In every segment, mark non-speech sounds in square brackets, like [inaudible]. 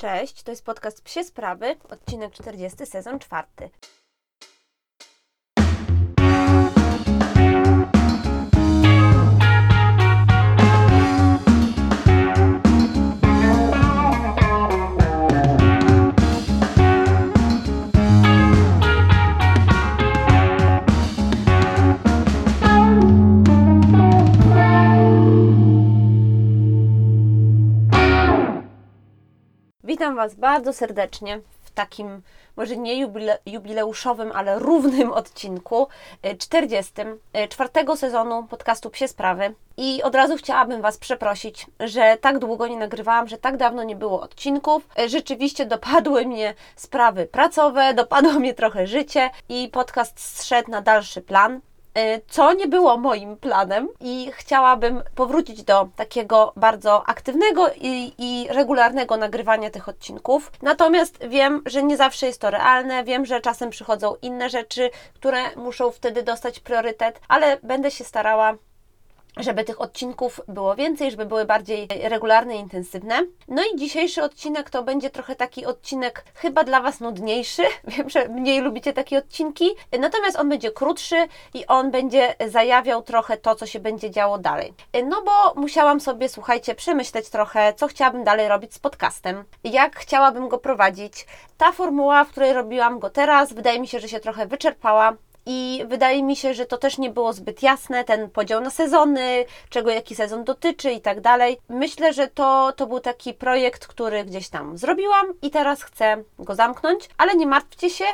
Cześć, to jest podcast Psie Sprawy, odcinek 40, sezon czwarty. Witam Was bardzo serdecznie w takim, może nie jubile, jubileuszowym, ale równym [laughs] odcinku, y, 40. y, czwartego sezonu podcastu Psie Sprawy. I od razu chciałabym Was przeprosić, że tak długo nie nagrywałam, że tak dawno nie było odcinków. Y, Rzeczywiście dopadły mnie sprawy pracowe, dopadło mnie trochę życie i podcast zszedł na dalszy plan y, co nie było moim planem i chciałabym powrócić do takiego bardzo aktywnego i, i, regularnego nagrywania tych odcinków. Natomiast wiem, że nie zawsze jest to realne, wiem, że czasem przychodzą inne rzeczy, które muszą wtedy dostać priorytet, ale będę się starała żeby tych odcinków było więcej, żeby były bardziej regularne i intensywne. No i dzisiejszy odcinek to będzie trochę taki odcinek chyba dla Was nudniejszy. [laughs] Wiem, że mniej lubicie takie odcinki, natomiast on będzie krótszy i on będzie zajawiał trochę to, co się będzie działo dalej. No bo musiałam sobie, słuchajcie, przemyśleć trochę, co chciałabym dalej robić z podcastem, jak chciałabym go prowadzić. Ta formuła, w której robiłam go teraz, wydaje mi się, że się trochę wyczerpała. I wydaje mi się, że to też nie było zbyt jasne, ten podział na sezony, czego jaki sezon dotyczy i tak dalej. Myślę, że to, to był taki projekt, który gdzieś tam zrobiłam i teraz chcę go zamknąć, ale nie martwcie się,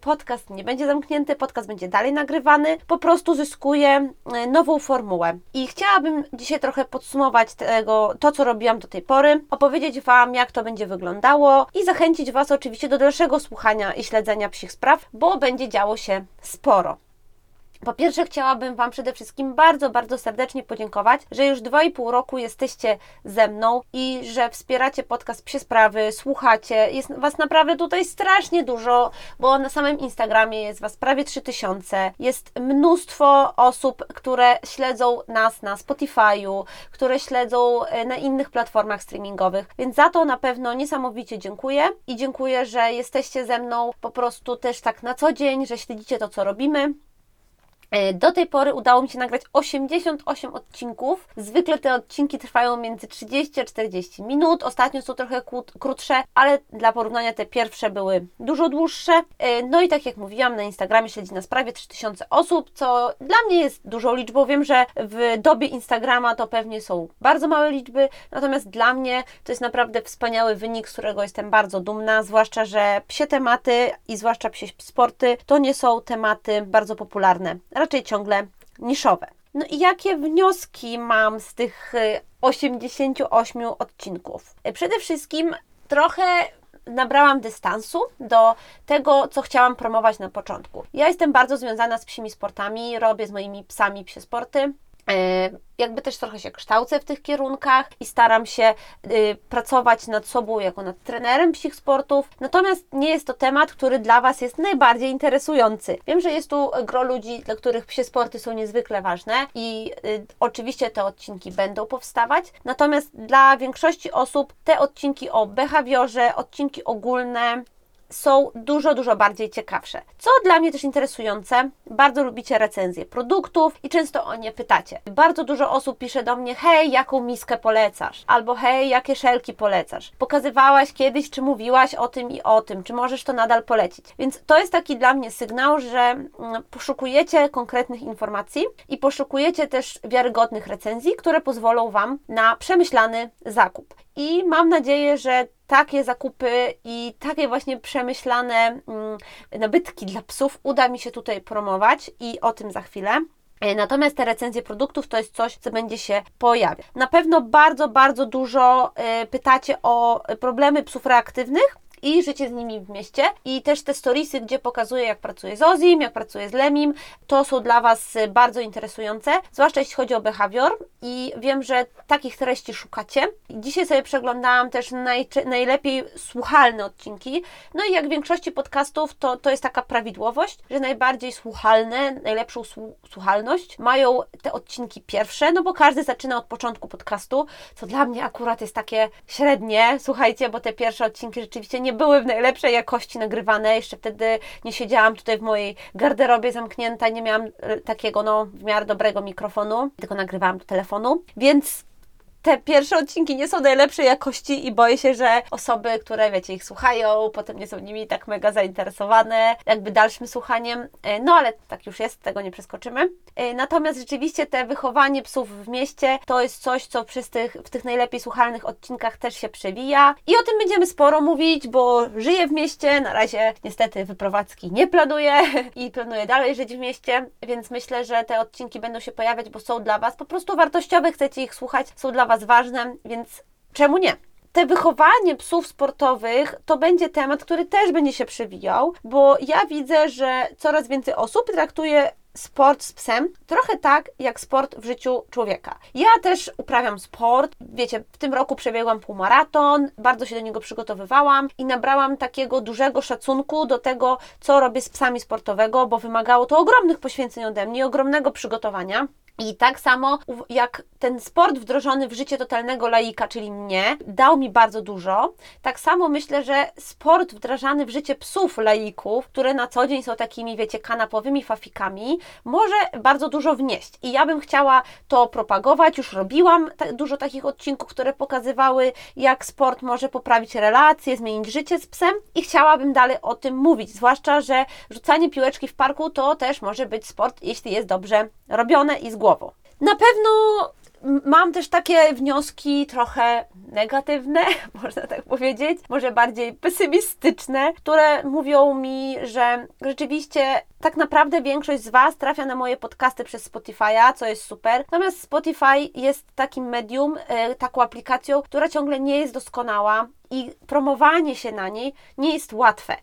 podcast nie będzie zamknięty, podcast będzie dalej nagrywany, po prostu zyskuje y, nową formułę. I chciałabym dzisiaj trochę podsumować tego, to, co robiłam do tej pory, opowiedzieć Wam, jak to będzie wyglądało i zachęcić Was oczywiście do dalszego słuchania i śledzenia psich spraw, bo będzie działo się sporo. Po pierwsze, chciałabym Wam przede wszystkim bardzo, bardzo serdecznie podziękować, że już 2,5 roku jesteście ze mną i że wspieracie podcast Psie Sprawy, słuchacie. Jest Was naprawdę tutaj strasznie dużo, bo na samym Instagramie jest Was prawie 3000. Jest mnóstwo osób, które śledzą nas na Spotify'u, które śledzą e, na innych platformach streamingowych, więc za to na pewno niesamowicie dziękuję i dziękuję, że jesteście ze mną po prostu też tak na co dzień, że śledzicie to, co robimy. E, do tej pory udało mi się nagrać 88 odcinków. Zwykle te odcinki trwają między 30 a 40 minut. Ostatnio są trochę krótsze, ale dla porównania te pierwsze były dużo dłuższe. E, no i tak jak mówiłam, na Instagramie śledzi nas prawie 3000 osób, co dla mnie jest dużą liczbą. Wiem, że w dobie Instagrama to pewnie są bardzo małe liczby, natomiast dla mnie to jest naprawdę wspaniały wynik, z którego jestem bardzo dumna, zwłaszcza, że psie tematy i zwłaszcza psie sporty to nie są tematy bardzo popularne raczej ciągle niszowe. No i jakie wnioski mam z tych 88 y, odcinków? Przede wszystkim trochę nabrałam dystansu do tego, co chciałam promować na początku. Ja jestem bardzo związana z psimi sportami, robię z moimi psami psie sporty. E, jakby też trochę się kształcę w tych kierunkach i staram się y, pracować nad sobą jako nad trenerem psich sportów. Natomiast nie jest to temat, który dla Was jest najbardziej interesujący. Wiem, że jest tu gro ludzi, dla których psie sporty są niezwykle ważne i y, oczywiście te odcinki będą powstawać. Natomiast dla większości osób te odcinki o behawiorze, odcinki ogólne, są dużo, dużo bardziej ciekawsze. Co dla mnie też interesujące, bardzo lubicie recenzje produktów i często o nie pytacie. Bardzo dużo osób pisze do mnie, hej, jaką miskę polecasz? Albo hej, jakie szelki polecasz? Pokazywałaś kiedyś, czy mówiłaś o tym i o tym, czy możesz to nadal polecić? Więc to jest taki dla mnie sygnał, że mm, poszukujecie konkretnych informacji i poszukujecie też wiarygodnych recenzji, które pozwolą Wam na przemyślany zakup. I mam nadzieję, że takie zakupy i takie właśnie przemyślane mm, nabytki dla psów uda mi się tutaj promować i o tym za chwilę. E, natomiast te recenzje produktów to jest coś, co będzie się pojawiać. Na pewno bardzo, bardzo dużo e, pytacie o problemy psów reaktywnych i życie z nimi w mieście. I też te storiesy, gdzie pokazuję, jak pracuję z Ozim, jak pracuję z Lemim, to są dla Was bardzo interesujące, zwłaszcza jeśli chodzi o behawior. I wiem, że takich treści szukacie. Dzisiaj sobie przeglądałam też naj, najlepiej słuchalne odcinki. No i jak w większości podcastów, to, to jest taka prawidłowość, że najbardziej słuchalne, najlepszą słuchalność mają te odcinki pierwsze, no bo każdy zaczyna od początku podcastu, co dla mnie akurat jest takie średnie, słuchajcie, bo te pierwsze odcinki rzeczywiście nie były w najlepszej jakości nagrywane, jeszcze wtedy nie siedziałam tutaj w mojej garderobie zamknięta, nie miałam e, takiego no w miarę dobrego mikrofonu, tylko nagrywałam do telefonu, więc te pierwsze odcinki nie są najlepszej jakości i boję się, że osoby, które wiecie, ich słuchają, potem nie są nimi tak mega zainteresowane, jakby dalszym słuchaniem. E, no ale tak już jest, tego nie przeskoczymy. E, natomiast rzeczywiście te wychowanie psów w mieście to jest coś, co przez tych, w tych najlepiej słuchalnych odcinkach też się przewija. I o tym będziemy sporo mówić, bo żyję w mieście, na razie niestety wyprowadzki nie planuję [laughs] i planuję dalej żyć w mieście, więc myślę, że te odcinki będą się pojawiać, bo są dla Was po prostu wartościowe, chcecie ich słuchać, są dla Was Was ważne, więc czemu nie? Te wychowanie psów sportowych to będzie temat, który też będzie się przewijał, bo ja widzę, że coraz więcej osób traktuje sport z psem trochę tak jak sport w życiu człowieka. Ja też uprawiam sport. Wiecie, w tym roku przebiegłam półmaraton, bardzo się do niego przygotowywałam i nabrałam takiego dużego szacunku do tego, co robię z psami sportowego, bo wymagało to ogromnych poświęceń ode mnie, ogromnego przygotowania. I tak samo jak ten sport wdrożony w życie totalnego laika, czyli mnie, dał mi bardzo dużo, tak samo myślę, że sport wdrażany w życie psów laików, które na co dzień są takimi, wiecie, kanapowymi fafikami, może bardzo dużo wnieść. I ja bym chciała to propagować, już robiłam dużo takich odcinków, które pokazywały, jak sport może poprawić relacje, zmienić życie z psem i chciałabym dalej o tym mówić, zwłaszcza, że rzucanie piłeczki w parku to też może być sport, jeśli jest dobrze robione i z głową. Na pewno mam też takie wnioski trochę negatywne, [laughs] można tak powiedzieć, może bardziej pesymistyczne, które mówią mi, że rzeczywiście tak naprawdę większość z Was trafia na moje podcasty przez Spotify'a, co jest super. Natomiast Spotify jest takim medium, e, taką aplikacją, która ciągle nie jest doskonała i promowanie się na niej nie jest łatwe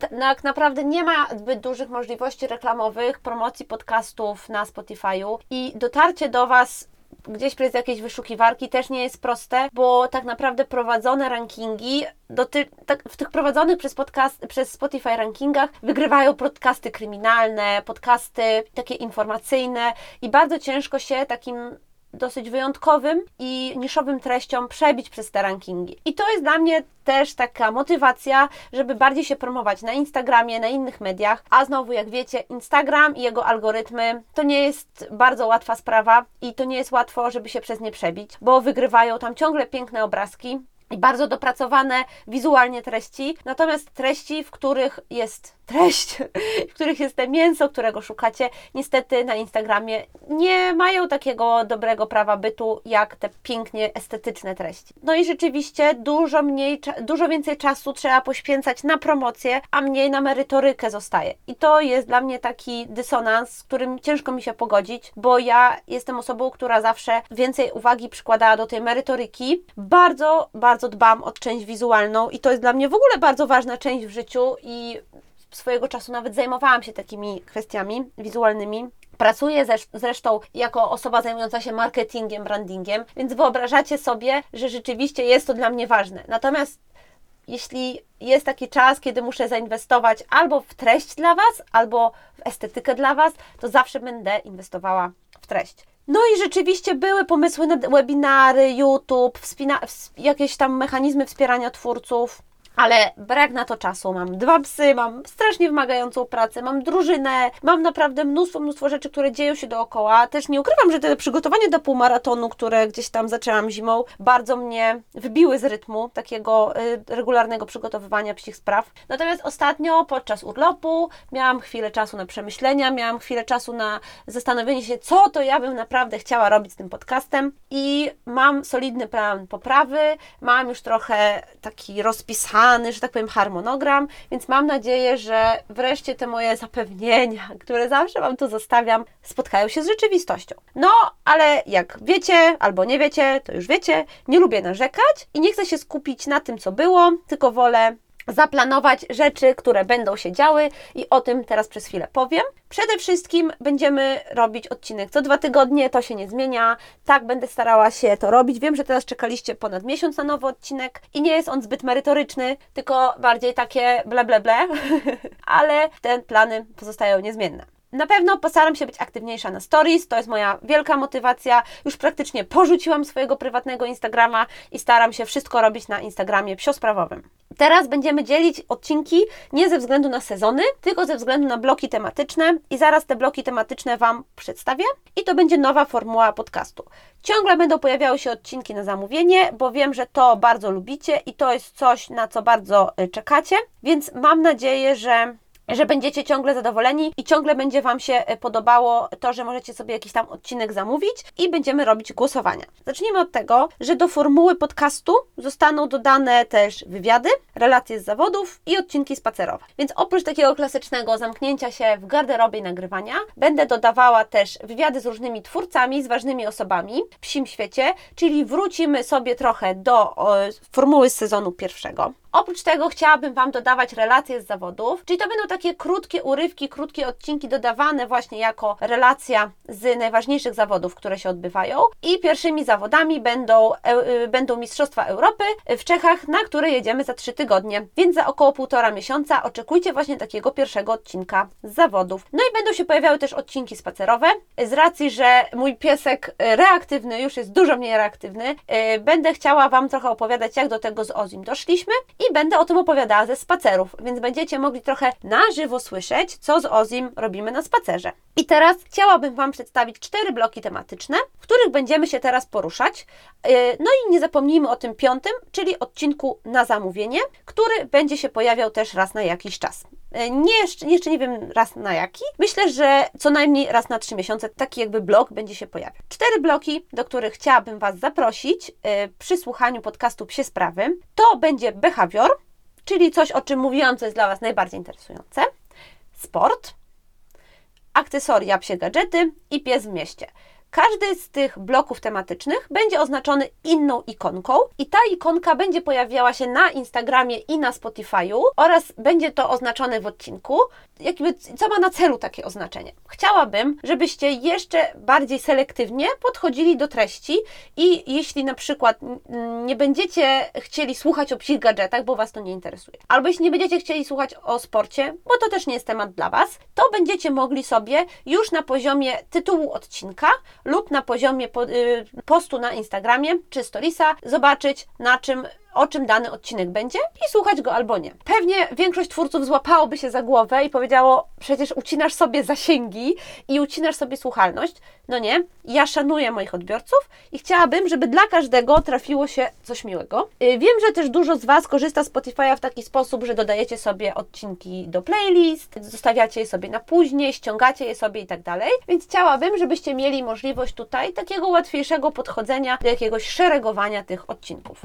tak naprawdę nie ma zbyt dużych możliwości reklamowych, promocji podcastów na Spotify'u i dotarcie do Was gdzieś przez jakieś wyszukiwarki też nie jest proste, bo tak naprawdę prowadzone rankingi, doty, tak, w tych prowadzonych przez, podcast, przez Spotify rankingach wygrywają podcasty kryminalne, podcasty takie informacyjne i bardzo ciężko się takim dosyć wyjątkowym i niszowym treściom przebić przez te rankingi. I to jest dla mnie też taka motywacja, żeby bardziej się promować na Instagramie, na innych mediach. A znowu, jak wiecie, Instagram i jego algorytmy to nie jest bardzo łatwa sprawa i to nie jest łatwo, żeby się przez nie przebić, bo wygrywają tam ciągle piękne obrazki, i bardzo dopracowane wizualnie treści, natomiast treści, w których jest treść, w których jest te mięso, którego szukacie, niestety na Instagramie nie mają takiego dobrego prawa bytu, jak te pięknie estetyczne treści. No i rzeczywiście dużo mniej, dużo więcej czasu trzeba poświęcać na promocję, a mniej na merytorykę zostaje. I to jest dla mnie taki dysonans, z którym ciężko mi się pogodzić, bo ja jestem osobą, która zawsze więcej uwagi przykładała do tej merytoryki. Bardzo, bardzo dbam o część wizualną i to jest dla mnie w ogóle bardzo ważna część w życiu i swojego czasu nawet zajmowałam się takimi kwestiami wizualnymi. Pracuję zresztą jako osoba zajmująca się marketingiem, brandingiem, więc wyobrażacie sobie, że rzeczywiście jest to dla mnie ważne. Natomiast jeśli jest taki czas, kiedy muszę zainwestować albo w treść dla Was, albo w estetykę dla Was, to zawsze będę inwestowała w treść. No i rzeczywiście były pomysły na webinary, YouTube, jakieś tam mechanizmy wspierania twórców ale brak na to czasu. Mam dwa psy, mam strasznie wymagającą pracę, mam drużynę, mam naprawdę mnóstwo, mnóstwo rzeczy, które dzieją się dookoła. Też nie ukrywam, że te przygotowania do półmaratonu, które gdzieś tam zaczęłam zimą, bardzo mnie wybiły z rytmu takiego y, regularnego przygotowywania psich spraw. Natomiast ostatnio podczas urlopu miałam chwilę czasu na przemyślenia, miałam chwilę czasu na zastanowienie się, co to ja bym naprawdę chciała robić z tym podcastem i mam solidny plan poprawy, mam już trochę taki rozpisany że tak powiem, harmonogram, więc mam nadzieję, że wreszcie te moje zapewnienia, które zawsze Wam tu zostawiam, spotkają się z rzeczywistością. No, ale jak wiecie albo nie wiecie, to już wiecie, nie lubię narzekać i nie chcę się skupić na tym, co było, tylko wolę zaplanować rzeczy, które będą się działy i o tym teraz przez chwilę powiem. Przede wszystkim będziemy robić odcinek co dwa tygodnie, to się nie zmienia. Tak będę starała się to robić. Wiem, że teraz czekaliście ponad miesiąc na nowy odcinek i nie jest on zbyt merytoryczny, tylko bardziej takie ble ble ble, [laughs] ale te plany pozostają niezmienne. Na pewno postaram się być aktywniejsza na stories, to jest moja wielka motywacja. Już praktycznie porzuciłam swojego prywatnego Instagrama i staram się wszystko robić na Instagramie psiosprawowym. Teraz będziemy dzielić odcinki nie ze względu na sezony, tylko ze względu na bloki tematyczne i zaraz te bloki tematyczne Wam przedstawię i to będzie nowa formuła podcastu. Ciągle będą pojawiały się odcinki na zamówienie, bo wiem, że to bardzo lubicie i to jest coś, na co bardzo y, czekacie, więc mam nadzieję, że że będziecie ciągle zadowoleni i ciągle będzie Wam się e, podobało to, że możecie sobie jakiś tam odcinek zamówić i będziemy robić głosowania. Zacznijmy od tego, że do formuły podcastu zostaną dodane też wywiady, relacje z zawodów i odcinki spacerowe. Więc oprócz takiego klasycznego zamknięcia się w garderobie i nagrywania, będę dodawała też wywiady z różnymi twórcami, z ważnymi osobami w psim świecie, czyli wrócimy sobie trochę do o, formuły z sezonu pierwszego. Oprócz tego chciałabym Wam dodawać relacje z zawodów, czyli to będą takie krótkie urywki, krótkie odcinki dodawane właśnie jako relacja z najważniejszych zawodów, które się odbywają. I pierwszymi zawodami będą, e, będą Mistrzostwa Europy w Czechach, na które jedziemy za trzy tygodnie, więc za około półtora miesiąca oczekujcie właśnie takiego pierwszego odcinka z zawodów. No i będą się pojawiały też odcinki spacerowe, z racji, że mój piesek reaktywny już jest dużo mniej reaktywny, e, będę chciała Wam trochę opowiadać, jak do tego z Ozim doszliśmy i będę o tym opowiadała ze spacerów, więc będziecie mogli trochę na żywo słyszeć, co z Ozim robimy na spacerze. I teraz chciałabym Wam przedstawić cztery bloki tematyczne, w których będziemy się teraz poruszać. Yy, no i nie zapomnijmy o tym piątym, czyli odcinku na zamówienie, który będzie się pojawiał też raz na jakiś czas. Yy, nie, jeszcze, jeszcze nie wiem raz na jaki. Myślę, że co najmniej raz na trzy miesiące taki jakby blok będzie się pojawiał. Cztery bloki, do których chciałabym Was zaprosić yy, przy słuchaniu podcastu Psie Sprawy, to będzie behawior, czyli coś, o czym mówiłam, co jest dla Was najbardziej interesujące, sport, akcesoria, psie gadżety i pies w mieście. Każdy z tych bloków tematycznych będzie oznaczony inną ikonką i ta ikonka będzie pojawiała się na Instagramie i na Spotify'u oraz będzie to oznaczone w odcinku. Jakby, co ma na celu takie oznaczenie? Chciałabym, żebyście jeszcze bardziej selektywnie podchodzili do treści i jeśli na przykład nie będziecie chcieli słuchać o psich gadżetach, bo Was to nie interesuje, albo jeśli nie będziecie chcieli słuchać o sporcie, bo to też nie jest temat dla Was, to będziecie mogli sobie już na poziomie tytułu odcinka lub na poziomie y, postu na Instagramie czy Storiesa zobaczyć na czym o czym dany odcinek będzie i słuchać go albo nie. Pewnie większość twórców złapałoby się za głowę i powiedziało: Przecież ucinasz sobie zasięgi i ucinasz sobie słuchalność. No nie, ja szanuję moich odbiorców i chciałabym, żeby dla każdego trafiło się coś miłego. Y, wiem, że też dużo z Was korzysta z Spotify'a w taki sposób, że dodajecie sobie odcinki do playlist, zostawiacie je sobie na później, ściągacie je sobie i tak dalej. Więc chciałabym, żebyście mieli możliwość tutaj takiego łatwiejszego podchodzenia do jakiegoś szeregowania tych odcinków.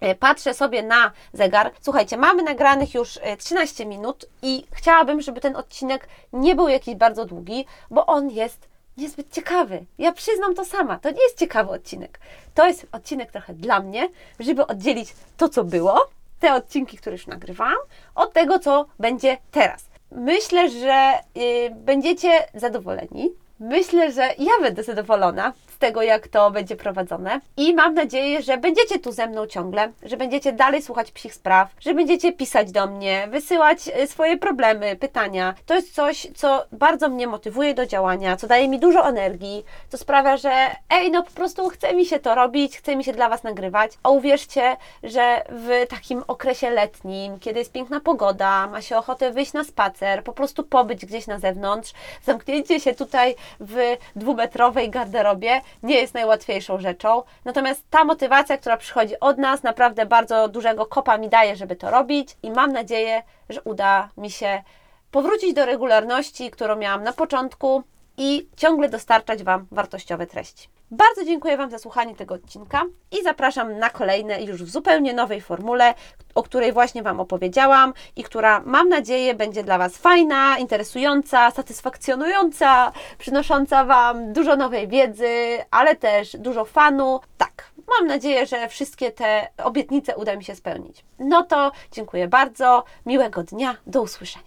E, patrzę sobie na zegar. Słuchajcie, mamy nagranych już 13 e, minut i chciałabym, żeby ten odcinek nie był jakiś bardzo długi, bo on jest niezbyt ciekawy. Ja przyznam to sama. To nie jest ciekawy odcinek. To jest odcinek trochę dla mnie, żeby oddzielić to, co było, te odcinki, które już nagrywałam, od tego, co będzie teraz. Myślę, że yy, będziecie zadowoleni. Myślę, że ja będę zadowolona tego, jak to będzie prowadzone. I mam nadzieję, że będziecie tu ze mną ciągle, że będziecie dalej słuchać psich spraw, że będziecie pisać do mnie, wysyłać y, swoje problemy, pytania. To jest coś, co bardzo mnie motywuje do działania, co daje mi dużo energii, co sprawia, że ej, no po prostu chce mi się to robić, chce mi się dla Was nagrywać. A uwierzcie, że w takim okresie letnim, kiedy jest piękna pogoda, ma się ochotę wyjść na spacer, po prostu pobyć gdzieś na zewnątrz, zamknięcie się tutaj w dwumetrowej garderobie nie jest najłatwiejszą rzeczą. Natomiast ta motywacja, która przychodzi od nas, naprawdę bardzo dużego kopa mi daje, żeby to robić i mam nadzieję, że uda mi się powrócić do regularności, którą miałam na początku i ciągle dostarczać Wam wartościowe treści. Bardzo dziękuję Wam za słuchanie tego odcinka i zapraszam na kolejne już w zupełnie nowej formule, o której właśnie Wam opowiedziałam i która mam nadzieję będzie dla Was fajna, interesująca, satysfakcjonująca, przynosząca Wam dużo nowej wiedzy, ale też dużo fanu. Tak, mam nadzieję, że wszystkie te obietnice uda mi się spełnić. No to dziękuję bardzo, miłego dnia, do usłyszenia.